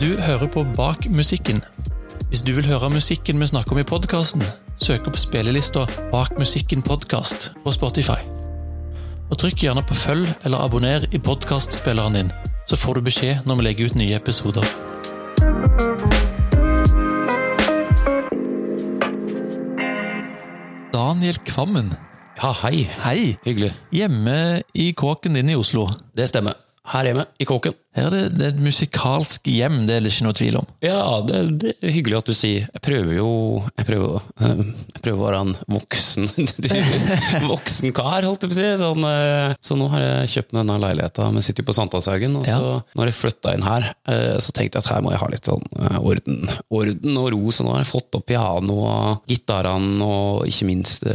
Du hører på Bak musikken. Hvis du vil høre musikken vi snakker om i podkasten, søk opp spillelista Bak musikken podkast på Spotify. Og Trykk gjerne på følg eller abonner i podkastspilleren din, så får du beskjed når vi legger ut nye episoder. Daniel Kvammen, Ja, hei. hei! Hyggelig. Hjemme i kåken din i Oslo. Det stemmer. Her hjemme, i kåken. Her er det, det er et musikalsk hjem, det er det ikke noe tvil om. Ja, det, det er hyggelig at du sier. Jeg prøver jo Jeg prøver, eh, jeg prøver å være en voksen Voksen kar, holdt jeg på å si. Sånn, eh, så nå har jeg kjøpt meg denne leiligheta, Vi sitter jo på Sankthanshaugen. Og så når jeg flytta inn her, eh, så tenkte jeg at her må jeg ha litt sånn orden, orden og ro. Så nå har jeg fått opp piano og gitarene, og ikke minst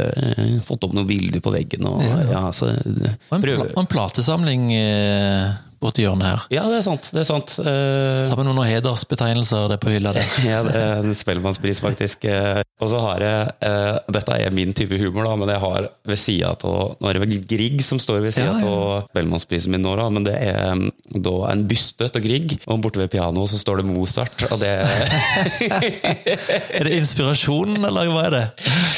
fått opp noen bilder på veggen. Og, ja, så eh, Og en, pla en platesamling eh, borti hjørnet her. Ja, det er sant. Det er sant. Uh, Sammen med noen hedersbetegnelser det er på hylla der. Ja, det er en spellemannspris, faktisk. Eh, Og så har jeg uh, Dette er min type humor, da, men jeg har ved sida av Nå er det vel Grieg som står ved sida Ja, av ja. spellemannsprisen min nå, da, men det er mm, da en byste av Grieg. Og borte ved pianoet så står det Mozart, og det Er det inspirasjonen, eller hva er det?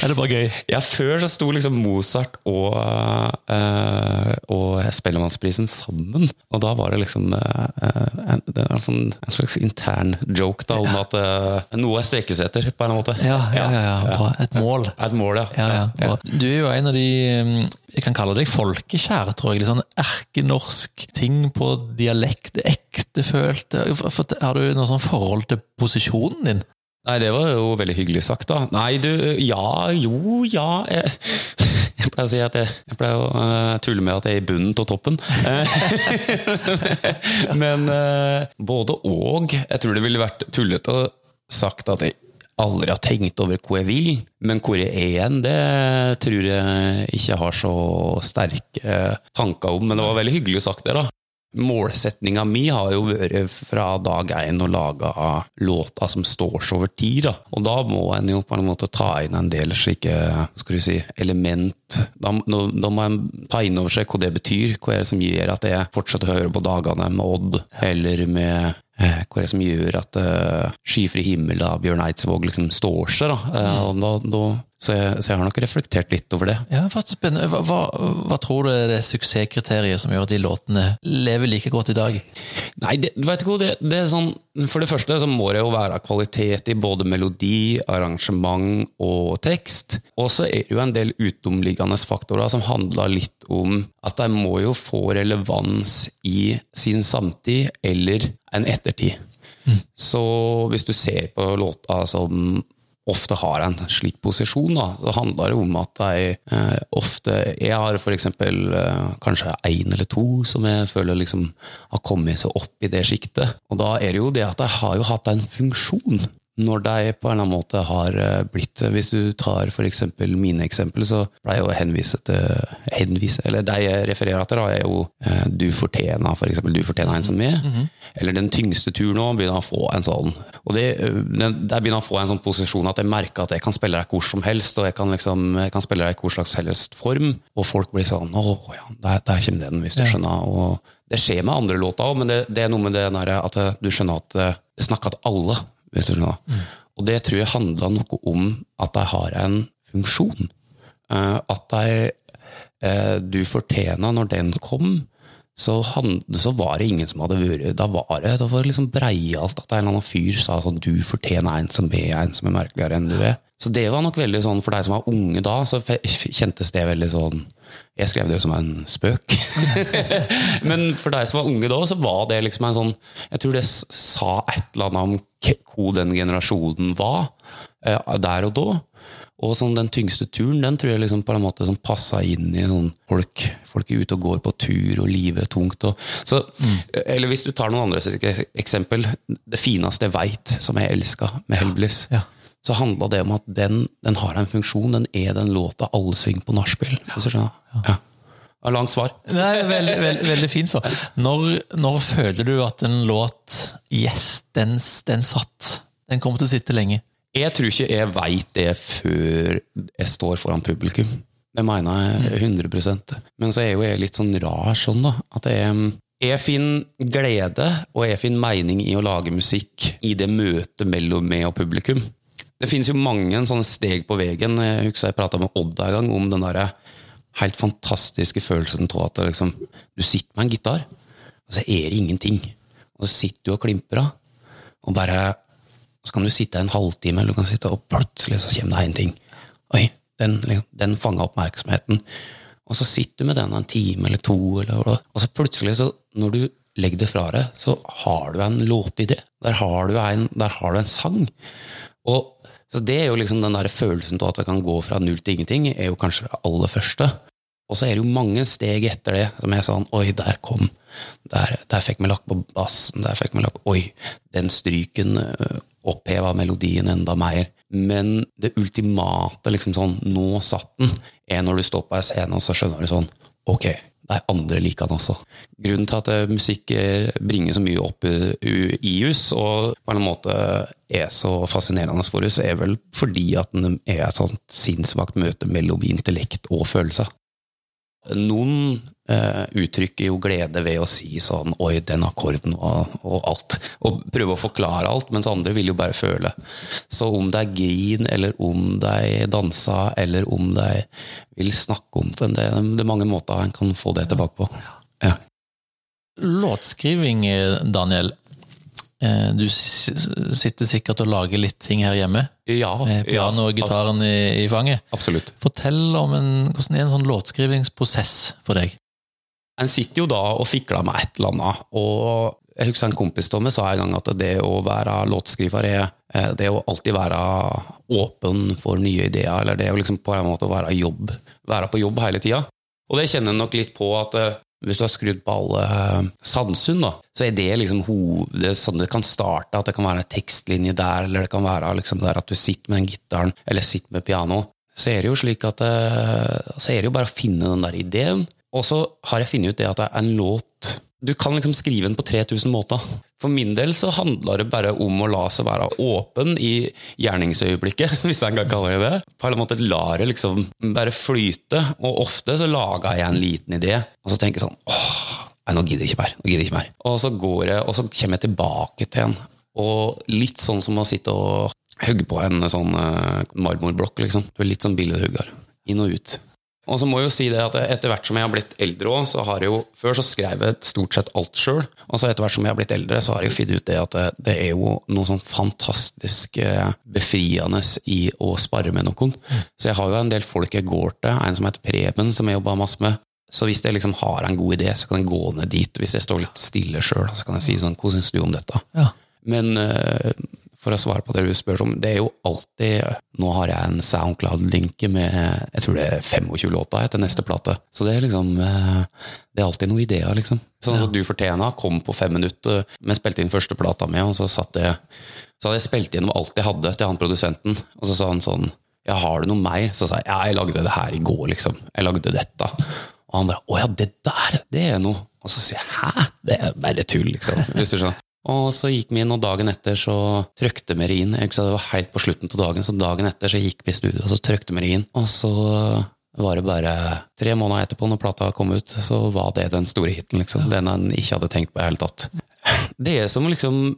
Er det bare gøy? Ja, før så sto liksom Mozart og, uh, og Spellemannsprisen sammen. Og da var det liksom eh, en, det en, sånn, en slags intern joke da, om at eh, noe er strekkes etter, på en måte. Ja, ja, ja. ja. Et mål. Et mål, ja. Ja, ja. Bra. Du er jo en av de mm, Jeg kan kalle deg folkekjær, tror jeg. Litt sånn erkenorsk ting på dialekt. Ektefølt. Har du noe sånn forhold til posisjonen din? Nei, det var jo veldig hyggelig sagt, da. Nei, du Ja, jo, ja Jeg, jeg pleier å si at jeg, jeg pleier å uh, tulle med at jeg er i bunnen av toppen. Eh, Men uh, både og. Jeg tror det ville vært tullete å sagt at jeg aldri har tenkt over hvor jeg vil, men hvor jeg er igjen, det tror jeg ikke jeg har så sterke tanker om. Men det var veldig hyggelig sagt det, da. Målsetninga mi har jo vært fra dag én å lage låter som står seg over tid. Da. Og da må en jo på en måte ta inn en del slike skal du si, element. Da, da, må en ta inn over seg hva det betyr. Hva er det som gjør at jeg fortsetter å høre på dagene med Odd, eller med eh, hva er det som gjør at uh, Skyfri himmel av Bjørn Eidsvåg liksom står seg? da? Og da, da så, jeg, så jeg har nok reflektert litt over det. Ja, faktisk spennende. Hva, hva, hva tror du er det suksesskriteriet som gjør at de låtene lever like godt i dag? Nei, det, vet du hva, det, det er sånn For det første så må det jo være kvalitet i både melodi, arrangement og tekst. Og så er det jo en del utomliggende faktorer som handler litt om at de må jo få relevans i sin samtid eller en ettertid. Så hvis du ser på låta som ofte har en slik posisjon, da, Det handler jo om at jeg eh, ofte Jeg har eksempel eh, kanskje én eller to som jeg føler liksom har kommet seg opp i det sjiktet. Og da er det jo det at jeg har jo hatt en funksjon. Når de på en eller annen måte har eh, blitt Hvis du tar for eksempel mine eksempel, så pleier jeg å henvise til henvise, Eller de jeg refererer til, da, er jo eh, Du fortjener for eksempel, du fortjener en som meg. Eller Den tyngste turen nå begynner å få en sånn Og det, eh, Der begynner å få en sånn posisjon at jeg merker at jeg kan spille deg hvor som helst, og jeg kan, liksom, jeg kan spille deg i hvor slags helst form, og folk blir sånn Å ja, der, der kommer den, hvis du skjønner. Og det skjer med andre låter òg, men det, det er noe med det at eh, du skjønner at det, det snakker til alle. Hvis du skjønner. Og det tror jeg handla noe om at de har en funksjon. Eh, at de, eh, du fortjener når den kom, så, han, så var det ingen som hadde vært Da var det, da var det liksom breialt at en eller annen fyr sa sånn Du fortjener en som er en som er merkeligere enn du er. Så det var nok veldig sånn, for deg som var unge da, så kjentes det veldig sånn Jeg skrev det jo som en spøk. Men for deg som var unge da, så var det liksom en sånn Jeg tror det sa et eller annet om hvor den generasjonen var eh, der og da. Og sånn den tyngste turen, den tror jeg liksom på en måte sånn passa inn i sånn folk, folk er ute og går på tur, og livet er tungt. Og, så, Eller hvis du tar noen andre eksempel. Det fineste jeg veit, som jeg elska med Hellbillies, Ja. Så handla det om at den, den har en funksjon. Den er den låta alle synger på nachspiel. Ja. Var Langt svar. Nei, veldig, veldig, veldig fint svar. Når, når føler du at en låt Yes, den, den satt? Den kommer til å sitte lenge. Jeg tror ikke jeg veit det før jeg står foran publikum. Det mener jeg 100% Men så er jo jeg litt sånn rar sånn, da. At jeg, Jeg finner glede og jeg finner mening i å lage musikk i det møtet mellom meg og publikum. Det finnes jo mange sånne steg på veien. Jeg husker jeg prata med Odd en gang om den der helt fantastiske følelsen av at liksom, du sitter med en gitar, og så er det ingenting. Og så sitter du og klimper av, og bare Så kan du sitte en halvtime, eller du kan sitte, og plutselig så kommer det en ting. Oi, den, liksom, den fanga oppmerksomheten. Og så sitter du med den en time eller to, eller, og så plutselig, så, når du legger det fra deg, så har du en låtidé. Der har du en, der har du en sang. Og så det er jo liksom den der følelsen av at det kan gå fra null til ingenting, er jo kanskje det aller første. Og så er det jo mange steg etter det som er sånn Oi, der kom Der, der fikk vi lagt på bassen. Der fikk vi lagt Oi, den stryken øh, oppheva melodien enda mer. Men det ultimate, liksom sånn Nå satt den, er når du står på ei scene, og så skjønner du sånn Ok, det er andre like han også. Grunnen til at eh, musikk eh, bringer så mye opp i oss, og på en måte er så fascinerende for oss, er vel fordi at den er et sånt sinnssvakt møte mellom intellekt og følelser. Noen eh, uttrykker jo glede ved å si sånn 'oi, den akkorden' og, og, alt. Og prøve å forklare alt, mens andre vil jo bare føle. Så om det er grin, eller om de dansa, eller om de vil snakke om det, det, det er mange måter en kan få det tilbake på. Ja. Låtskriving, Daniel. Eh, du sitter sikkert og lager litt ting her hjemme? Ja. Piano og gitaren i, i, fanget? Absolutt. Fortell om en, hvordan er en sånn låtskrivingsprosess for deg? En sitter jo da og fikler med et eller annet. og jeg husker En kompis av meg sa en gang at det å være låtskriver er eh, det å alltid være åpen for nye ideer, eller det å liksom på en måte være, jobb, være på jobb hele tida. Og det kjenner jeg nok litt på at eh, hvis du har skrudd på alle uh, Sandsund, da, så er det liksom hovedet sånn det kan starte. At det kan være en tekstlinje der, eller det kan være liksom der at du sitter med den gitaren, eller sitter med piano. Så er det jo slik at så er det jo bare å finne den der ideen. Og så har jeg funnet ut det at det er en låt du kan liksom skrive den på 3000 måter. For min del så handler det bare om å la seg være åpen i gjerningsøyeblikket, hvis jeg kan kalle det det. På en måte lar det liksom bare flyte. Og ofte så lager jeg en liten idé, og så tenker jeg sånn åh, nå gidder jeg ikke mer. nå gidder jeg ikke mer. Og så går jeg, og så kommer jeg tilbake til en. Og litt sånn som å sitte og hugge på en sånn uh, marmorblokk, liksom. Du er litt sånn billedhugger. Inn og ut. Og så må jeg jo si det at Etter hvert som jeg har blitt eldre òg, så har jeg jo, Før så skrev jeg stort sett alt sjøl. Og så etter hvert som jeg har blitt eldre, så har jeg jo funnet ut det at det, det, er jo noe sånn fantastisk eh, befriende i å spare med noen. Så jeg har jo en del folk jeg går til. En som heter Preben, som jeg jobber masse med. Så hvis jeg liksom har en god idé, så kan jeg gå ned dit. Hvis jeg står litt stille sjøl, så kan jeg si sånn Hva syns du om dette? Ja. Men uh, for å svare på det du spør om, det er jo alltid Nå har jeg en SoundCloud-linke med jeg tror det er 25 låter etter neste plate. Så det er liksom eh, Det er alltid noen ideer, liksom. Sånn som ja. Du fortjener kom på fem minutter. men spilte inn første plata mi, og så satt jeg så hadde jeg spilt gjennom alt jeg hadde, til han produsenten. Og så sa han sånn Ja, har du noe mer? Så sa jeg ja, jeg lagde det her i går, liksom. Jeg lagde dette. Og han bare Å ja, det der, det er noe. Og så sier jeg hæ? Det er bare tull, liksom. Hvis du skjønner. Og så gikk vi inn, og dagen etter så trykte vi det inn. Jeg det var helt på slutten av dagen, så dagen etter så gikk vi i studio, og så trykte vi det inn. Og så var det bare tre måneder etterpå, når plata kom ut, så var det den store hiten, liksom. Den en ikke hadde tenkt på i det hele tatt. Det er som liksom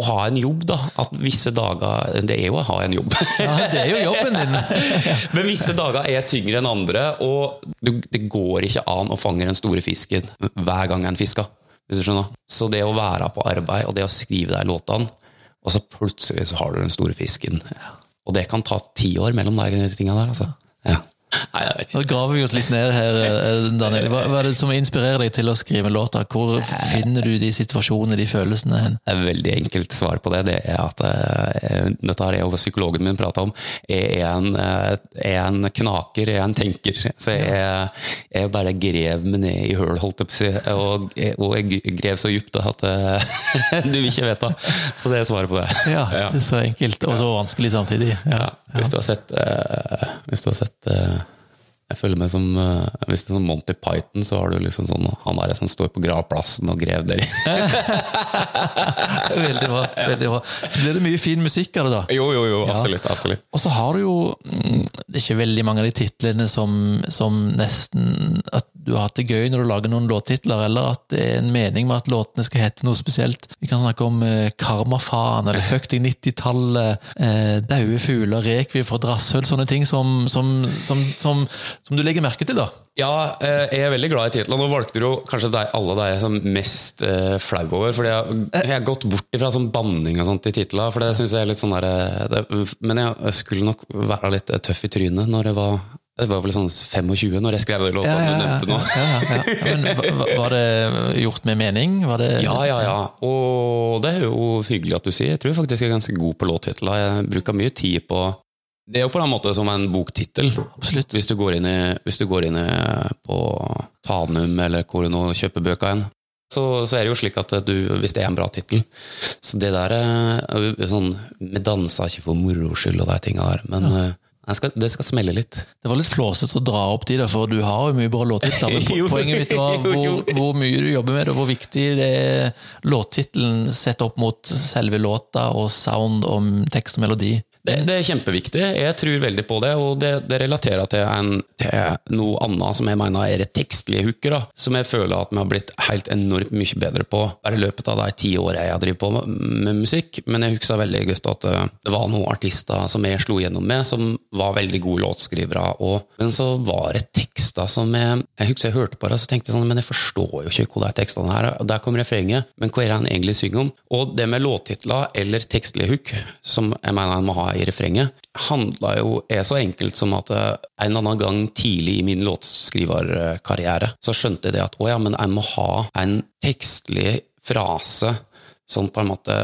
å ha en jobb, da. At visse dager Det er jo å ha en jobb. Ja, det er jo jobben din. Men visse dager er tyngre enn andre, og det går ikke an å fange den store fisken hver gang en fisker hvis du skjønner. Så det å være på arbeid, og det å skrive de låtene, og så plutselig så har du den store fisken. Og det kan ta ti år mellom de tingene der, altså. Ja. Nei, jeg vet ikke. Nå graver vi oss litt ned her, eh, Daniel. Hva, hva, er det som inspirerer deg til å skrive låta? Hvor finner du de situasjonene, de følelsene hen? Er veldig enkelt svar på det. Det er at uh, dette har jeg og psykologen min prata om. Jeg er en, uh, er en, knaker, jeg er en tenker. Så jeg, jeg bare grev meg ned i høl, holdt jeg på å si. Og, og jeg grev så dypt at du vil ikke vite. Så det er svaret på det. Ja, det er så enkelt, og så vanskelig samtidig. Ja. Hvis du har sett, hvis du har sett jeg føler meg som uh, Hvis det er sånn Monty Python, så har du liksom sånn han der som står på gravplassen og grev deri. veldig bra. veldig bra. Så blir det mye fin musikk av det, da. Jo, jo, jo, absolutt. Ja. absolutt. Og så har du jo mm, Det er ikke veldig mange av de titlene som, som nesten at du har hatt det gøy når du lager noen låttitler, eller at det er en mening med at låtene skal hete noe spesielt. Vi kan snakke om eh, Karmafaen, eller Fuck deg 90-tallet, eh, Daue fugler, Rekvie fra drasshøl, sånne ting som, som, som, som, som du legger merke til, da. Ja, eh, jeg er veldig glad i titlene. Nå valgte du jo kanskje deg, alle deg som mest uh, flau over. For jeg, jeg har gått bort fra sånn banning og sånt i titler. For det synes jeg er litt sånn der, Men jeg skulle nok være litt tøff i trynet når jeg var det var vel sånn 25 når jeg skrev den låta ja, ja, du nevnte nå. Ja, Men Var det gjort med mening? Det... Ja, ja, ja. Og det er jo hyggelig at du sier. Jeg tror faktisk jeg er ganske god på låttitler. Jeg bruker mye tid på Det er jo på en måte som en boktittel. Absolutt. Hvis du går inn, i, hvis du går inn i, på Tanum, eller hvor du nå kjøper bøker hen. Så, så, er det jo slik at du, hvis det er en bra tittel Så det der er sånn Vi dansa ikke for moro skyld og de tinga der, men ja. Skal, det skal smelle litt. Det var litt flåsete å dra opp de der, for du har jo mye bra låttitler. Men poenget mitt var hvor, hvor, mye du jobber med det, og hvor viktig det er låttittelen sett opp mot selve låta og sound og tekst og melodi. Det, det, er kjempeviktig. Jeg tror veldig på det, og det, det relaterer til, en, til noe annet som jeg mener er tekstlige hooker, som jeg føler at vi har blitt helt enormt mye bedre på bare i løpet av de ti årene jeg har drevet på med, med, musikk. Men jeg husker veldig godt at eh, det var noen artister som jeg slo gjennom med, som var veldig gode låtskrivere. Og, men så var det tekster som jeg Jeg husker jeg hørte på det, og så tenkte jeg sånn, men jeg forstår jo ikke hva de tekstene her er. Der kommer refrenget, men hva er det han egentlig synger om? Og det med låttitler eller tekstlige hook, som jeg mener en må ha i refrenget, handla jo er så enkelt som at en eller annen gang tidlig i min låtskriverkarriere så skjønte jeg det at å ja, men jeg må ha en tekstlig frase som på en måte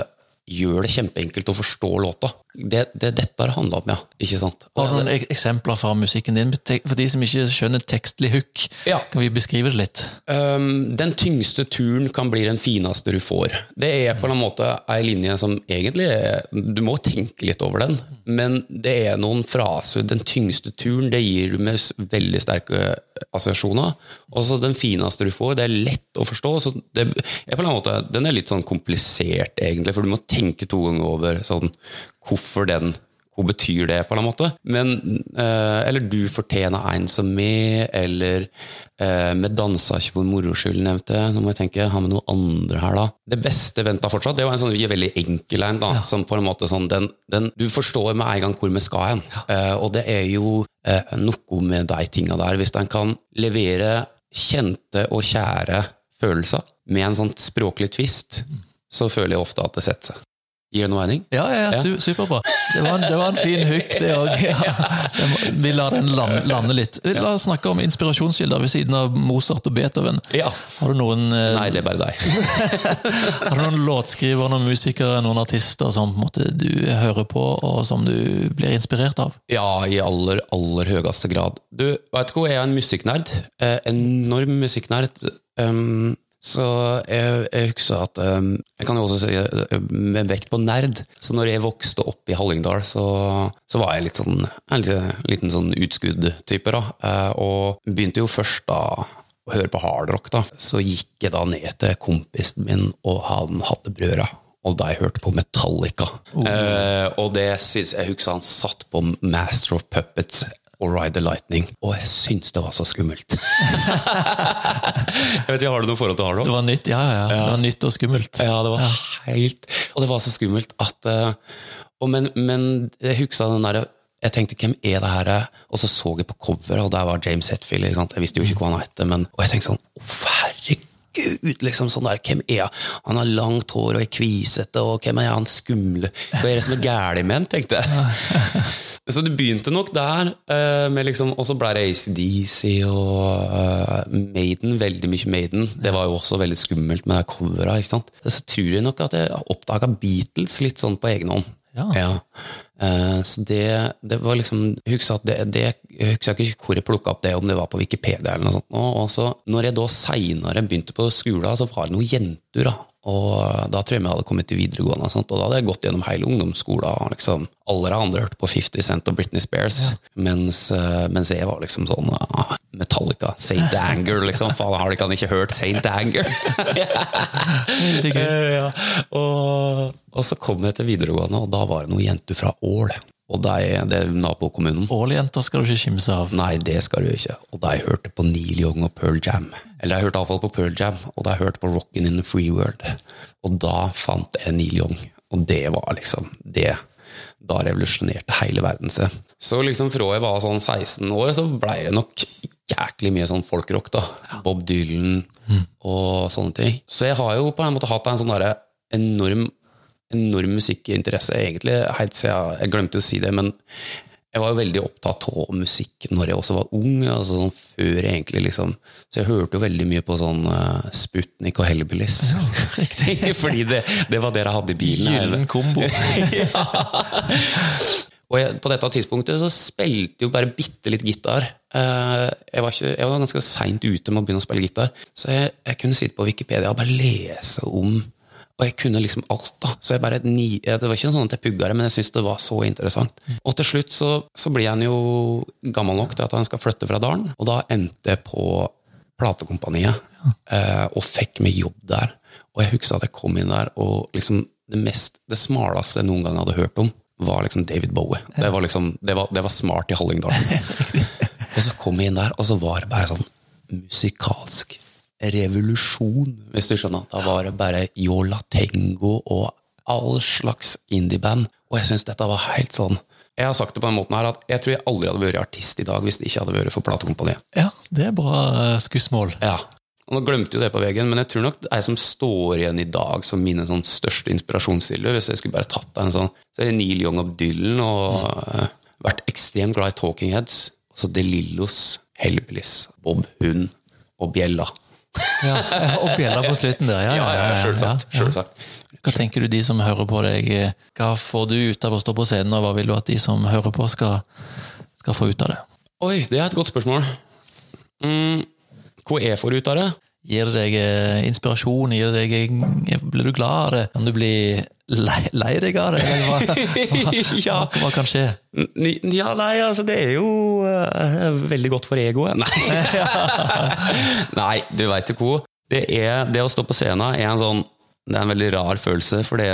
gjør det kjempeenkelt å forstå låta. Det, det dette har handla om, ja. Ikke sant? Har du noen eksempler fra musikken din? For de som ikke skjønner tekstlig hook, ja. kan vi beskrive det litt? Um, den tyngste turen kan bli den fineste du får. Det er på en måte ei linje som egentlig er Du må tenke litt over den, men det er noen fraser. Den tyngste turen, det gir du med veldig sterke assosiasjoner. Og så den fineste du får, det er lett å forstå. Så det er på en måte, den er litt sånn komplisert, egentlig, for du må tenke to ganger over sånn hvorfor den hva betyr det, på en måte? Men, eh, eller du fortjener en som meg', eller eh, Vi dansa ikke for moro skyld, nevnte jeg. Nå må jeg tenke, ha med noe andre her, da. Det beste venta fortsatt. Det var en sånn veldig enkel en, da. Ja. Som på en måte sånn, den, den, Du forstår med en gang hvor vi skal hen. Ja. Eh, og det er jo eh, noe med de tinga der. Hvis en kan levere kjente og kjære følelser med en sånn språklig tvist, så føler jeg ofte at det setter seg. Gir det noe mening? Ja, ja, ja. superbra. Det var, en, det var en fin hook, det òg. Ja. Vi lar den lande, lande litt. La oss snakke om inspirasjonskilder ved siden av Mozart og Beethoven. Ja. Har du noen eh, Nei, det er bare deg. har du noen låtskrivere, noen musikere, noen artister som måte, du hører på, og som du blir inspirert av? Ja, i aller, aller høyeste grad. Du, veit du hva, jeg er en musikknerd. Eh, enorm musikknerd. Um, så jeg, jeg husker at um, Jeg kan jo også si eh, med vekt på nerd. Så når jeg vokste opp i Hallingdal, så, så var jeg litt sånn, en liten sånn utskudd-type. da, uh, Og begynte jo først da å høre på hardrock. da, Så gikk jeg da ned til kompisen min, og han hadde brødre. Og da jeg hørte på Metallica. Oh. Eh, og det syns jeg husker han satt på Master of Puppets og Ride the Lightning. Og jeg syns det var så skummelt! jeg vet ikke, Har du noe forhold til hardrock? Det var nytt, ja, ja, Det var nytt og skummelt. Ja, det var ja. helt Og det var så skummelt at uh, men, men, jeg huska den derre jeg tenkte, hvem er det her? Og så så jeg på coveret, og der var James Hetfield. Jeg visste jo ikke hva han het, men og jeg tenkte sånn Å, herregud! liksom sånn der, Hvem er han? Han har langt hår og er kvisete, og hvem er han skumle? Hva er det som er galt med han, tenkte jeg. Så det begynte nok der, med liksom, og så ble det ACDC og uh, Maiden. Veldig mye Maiden. Det var jo også veldig skummelt med det coveret. Så tror jeg nok at jeg oppdaga Beatles litt sånn på egen hånd. Ja. ja. Uh, så det, det, var liksom Jeg husker, det, det, jeg husker ikke hvor jeg plukka opp det, om det var på Wikipedia eller noe sånt. Og så når jeg da seinere begynte på skolen, så var det noen jenter da, og da tror jeg vi hadde kommet til videregående, og, sånt, og da hadde jeg gått gjennom hele ungdomsskolen. Liksom, alle andre hørte på 50 Cent og Britney Spears, ja. mens, uh, mens, jeg var liksom sånn ah, Metallica, Saint Anger, liksom. Faen, har de ikke hørt Saint Anger? uh, ja. og, og, så kom jeg til videregående, og da var det noen jenter fra Ål. Og de, det er nabokommunen. Ål-jenter skal du ikke kimse av. Nei, det skal du ikke. Og de hørte på Neil Young og Pearl Jam. Eller de hørte iallfall på Pearl Jam, og de hørte på Rockin' in the Free World. Og da fant jeg Neil Young, og det var liksom det. Da revolusjonerte hele verden seg. Så liksom fra jeg var sånn 16 år, så blei det nok jæklig mye sånn folkrock. da. Bob Dylan og sånne ting. Så jeg har jo på en måte hatt en sånn derre enorm enorm musikkinteresse, egentlig, helt siden Jeg glemte å si det, men jeg var jo veldig opptatt av musikk når jeg også var ung. altså sånn før egentlig liksom, Så jeg hørte jo veldig mye på sånn uh, Sputnik og Hellbillies. Ja, Fordi det, det var det jeg hadde i bilen. Gyllen kombo. Og jeg, på dette tidspunktet så spilte jeg jo bare bitte litt gitar. Uh, jeg, var ikke, jeg var ganske seint ute med å begynne å spille gitar, så jeg, jeg kunne sitte på Wikipedia og bare lese om Og jeg kunne liksom alt, da. Så jeg bare, ni, Det var ikke sånn at jeg pugga det, men jeg syntes det var så interessant. Og til slutt så, så blir han jo gammel nok til at han skal flytte fra dalen, og da endte jeg på platekompaniet eh, og fikk meg jobb der. Og jeg husker at jeg kom inn der, og liksom det, mest, det smaleste jeg noen gang hadde hørt om, var liksom David Bowie. Det var liksom, det var, det var smart i Hallingdal. og så kom jeg inn der, og så var det bare sånn musikalsk revolusjon, hvis du skjønner. Da var det bare Yola Tengo og all slags indieband. Og jeg syns dette var helt sånn Jeg har sagt det på den måten her at jeg tror jeg aldri hadde vært artist i dag hvis det ikke hadde vært for platekompaniet. Ja, det er bra eh, skussmål. Ja. Og Nå glemte jo det på veggen, men jeg tror nok det er som står igjen i dag som mine sånn største inspirasjonskilder. Hvis jeg skulle bare tatt en sånn, så er det Neil Young og Dylan og eh, vært ekstremt glad i Talking Heads. Og så De Lillos, Hellbillies, Bob Hund og Bjella. Ja, og bjella på slutten der. Ja, Ja, ja, selvsagt. ja. selvsagt. Hva tenker du de som hører på deg, eh, hva får du ut av å stå på scenen, og hva vil du at de som hører på, skal, skal få ut av det? Oi, det er et godt spørsmål. Mm, hva jeg får ut av det? Gir det deg eh, inspirasjon? Gir det deg, eh, blir du glad av det? Kan du bli lei, lei deg av det? Eller hva, hva, Ja. hva, hva kan skje? Ja, nei, altså det er jo uh, veldig godt for egoet. Nei, nei du veit jo hvor. Det, er, det å stå på scenen er en sånn Det er en veldig rar følelse, for det,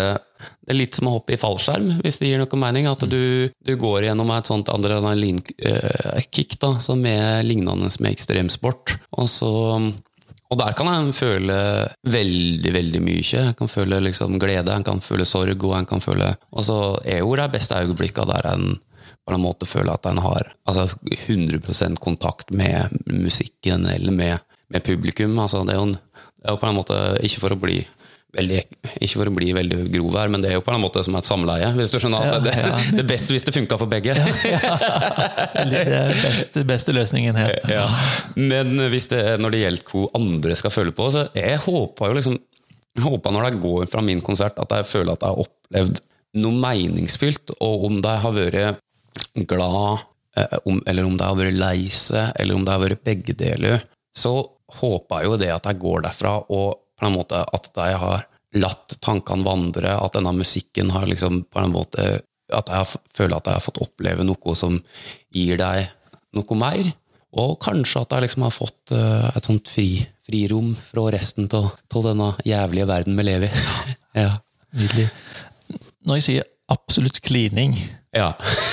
er litt som å hoppe i fallskjerm, hvis det gir noe mening. At du, du går gjennom et sånt adrenalinkick da, som er lignende med ekstremsport. Og så og der kan en føle veldig, veldig mye. En kan føle liksom glede, en kan føle sorg, og en kan føle Og så er jo de beste øyeblikkene der en på en måte føler at en har altså 100% kontakt med musikken eller med, med publikum. Altså det, er jo, en- det er på en måte ikke for å bli veldig, ikke for å bli veldig grov her, men det er jo på en måte som et samleie. Hvis du skjønner at Ja, det, ja. det er best hvis det funka for begge. Det er beste, beste løsningen her. Ja. Men hvis det, når det gjelder hva andre skal føle på, så jeg håper jo liksom jeg håper når de går fra min konsert, at jeg føler at jeg har opplevd noe meningsfylt, og om de har vært glad, eh, eller om de har vært lei seg, eller om de har vært begge deler, så håper jeg jo det at jeg går derfra, og på en måte at jeg har latt tankene vandre, at denne musikken har liksom på en måte At jeg føler at jeg har fått oppleve noe som gir deg noe mer. Og kanskje at jeg liksom har fått eh, et sånt fri, frirom fra resten av denne jævlige verden vi lever i. ja. Nydelig. Når jeg sier absolutt klining, ja.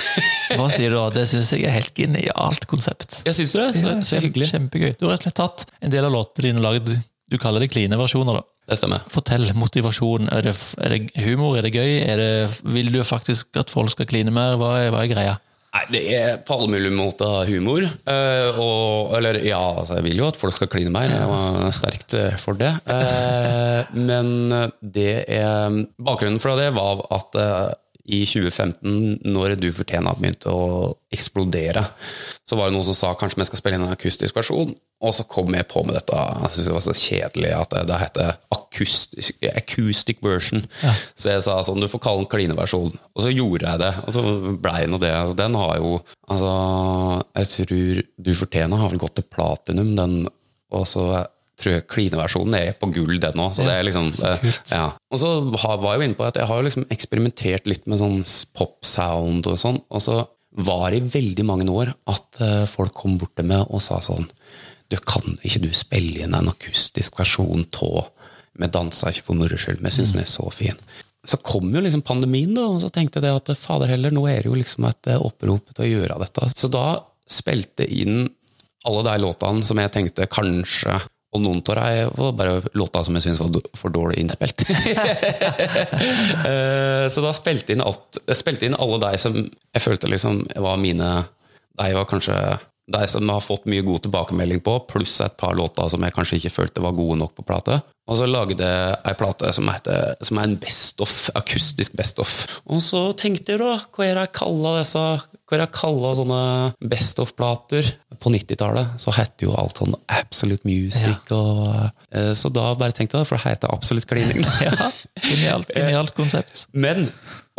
hva sier du da? Det syns jeg er helt genialt konsept. Jeg syns det. Så, Ja, så hyggelig. Kjempegøy. Du har rett og slett tatt en del av låtene dine og lagd du kaller det kline-versjoner. da. Det stemmer. Fortell motivasjon. Er det, er det humor? Er det gøy? Er det, vil du faktisk at folk skal kline mer? Hva er, hva er greia? Nei, Det er på alle mulige måter humor. eh, og, eller ja, altså, jeg vil jo at folk skal kline mer. Jeg var sterkt eh, for det. Eh, men det er Bakgrunnen for det var at eh, i 2015, når Du fortjener begynte å eksplodere, så var det noen som sa kanskje vi skal spille inn en akustisk versjon. Og så kom jeg på med dette. Jeg syntes det var så kjedelig at det, det heter acoustic, acoustic version. Så jeg sa sånn, du får kalle den klineversjon. Og så gjorde jeg det, og så blei nå det. Altså, den har jo Altså, jeg tror Du fortjener har vel gått til platinum, den. Og så tror jeg klineversjonen er på gull, den òg. Så det er liksom det, ja. Og så var jeg jo inne på at jeg har liksom eksperimentert litt med sånn pop-sound og sånn. Og så var det i veldig mange år at eh, folk kom bort til meg og sa sånn Du, kan ikke du spille inn en akustisk versjon av Vi dansa ikke for moro skyld, men jeg syns den er så fin. så kom jo liksom pandemien, da, og så tenkte jeg at fader heller, nå er det jo liksom et eh, opprop til å gjøre dette. Så da spilte jeg inn alle de låtene som jeg tenkte kanskje og noen av dem var bare låter som jeg syntes var for dårlig innspilt. Eh, så da spilte jeg inn alt Jeg spilte inn alle de som jeg følte liksom var mine De var kanskje de som har fått mye god tilbakemelding på, pluss et par låter som jeg kanskje ikke følte var gode nok på plate. Og så lagde jeg ei plate som, heter, som er en best of, akustisk best of. Og så tenkte jeg da, hva er det jeg kaller disse hva er det jeg kaller sånne best of-plater? På 90-tallet så het jo alt sånn Absolute Music. Ja. Og, eh, så da bare tenkte jeg, for det heter Absolutt klining. ja, genialt, genialt konsept. Men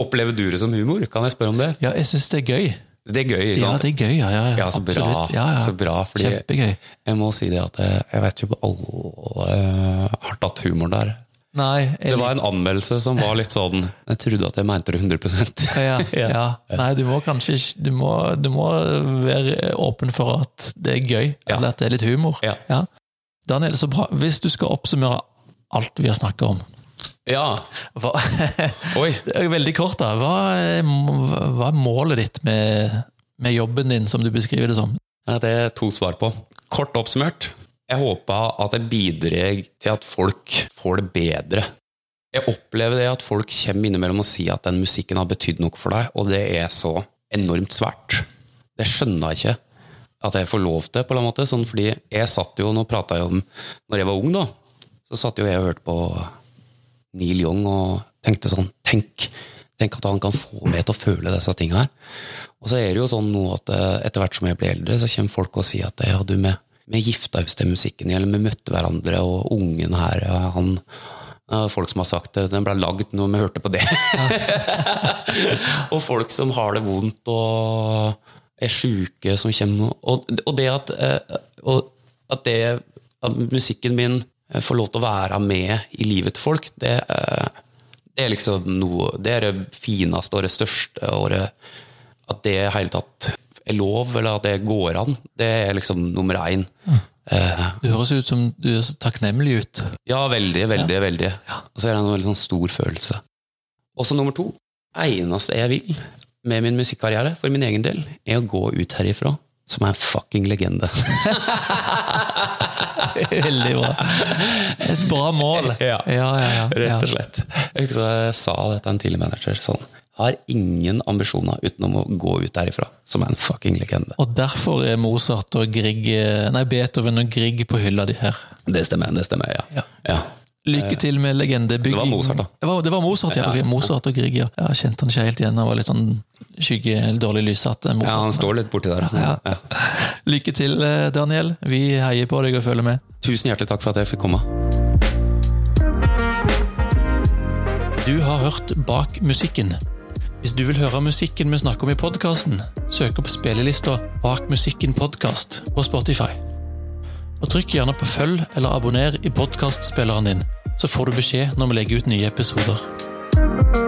opplever du det som humor? Kan jeg spørre om det? Ja, jeg syns det er gøy. Det er gøy, ikke sant? Ja, det er gøy, ja, ja, ja så bra. Ja, ja. Så bra fordi Kjempegøy. Jeg må si det at jeg, jeg vet ikke om alle har tatt humor der. Nei, jeg... Det var en anmeldelse som var litt sånn Jeg trodde at jeg mente det 100% ja, ja. Nei, du må kanskje du må, du må være åpen for at det er gøy, eller at det er litt humor. Ja. Daniel, så bra. Hvis du skal oppsummere alt vi har snakka om ja. Hva, Oi. Veldig kort, da. Hva er, hva er målet ditt med, med, jobben din, som du beskriver det som? Det er to svar på. Kort oppsummert. Jeg håper at jeg bidrar til at folk får det bedre. Jeg opplever det at folk kommer innimellom og sier at den musikken har betydd noe for deg, og det er så enormt svært. Det skjønner jeg ikke at jeg får lov til, på en måte. Sånn, fordi jeg satt jo, nå prata jeg om når jeg var ung, da, så satt jo jeg og hørte på Neil Young og tenkte sånn Tenk, tenk at han kan få meg til å føle disse tingene her. Og så er det jo sånn nå at eh, etter hvert som jeg blir eldre, så kommer folk og sier at ja, du, vi, vi gifta oss til musikken, eller vi møtte hverandre, og ungen her, han Folk som har sagt det. Den ble lagd når vi hørte på det. og folk som har det vondt og er sjuke, som kommer Og, og det at, eh, og at, det, at musikken min få lov til å være med i livet til folk, det, eh, det er liksom noe Det er det fineste og det største. Og det, at det i hele tatt er lov, eller at det går an, det er liksom nummer én. Mm. Du høres ut som du er så takknemlig ut. Ja, veldig, veldig. Ja. veldig. Og så er det en veldig sånn stor følelse. Og så nummer to. Eneste jeg vil med min musikkarriere, for min egen del, er å gå ut herifra som er en fucking legende. Veldig bra. Et bra mål. Ja, ja, ja, rett og slett. Jeg husker jeg sa dette til en tidlig manager. sånn har ingen ambisjoner utenom å gå ut derifra som en fucking legende. Og derfor er Mozart og Grieg Nei, Beethoven og Grieg på hylla di her. Det stemmer, det stemmer, ja. ja. ja. Lykke til med legendebygging. Det var Mozart, da. Det var, det var Mozart, ja. Mozart og Grieg, ja. Jeg kjente han ikke helt igjen. Han var litt sånn skygge, dårlig lyssatt. Eh, ja, han står litt borti der. Ja. Ja. Lykke til, eh, Daniel. Vi heier på deg og følger med. Tusen hjertelig takk for at jeg fikk komme. Du har hørt Bak musikken. Hvis du vil høre musikken vi snakker om i podkasten, søk opp spillelista Bak musikken podkast på Spotify. Og Trykk gjerne på følg eller abonner i podkastspilleren din, så får du beskjed når vi legger ut nye episoder.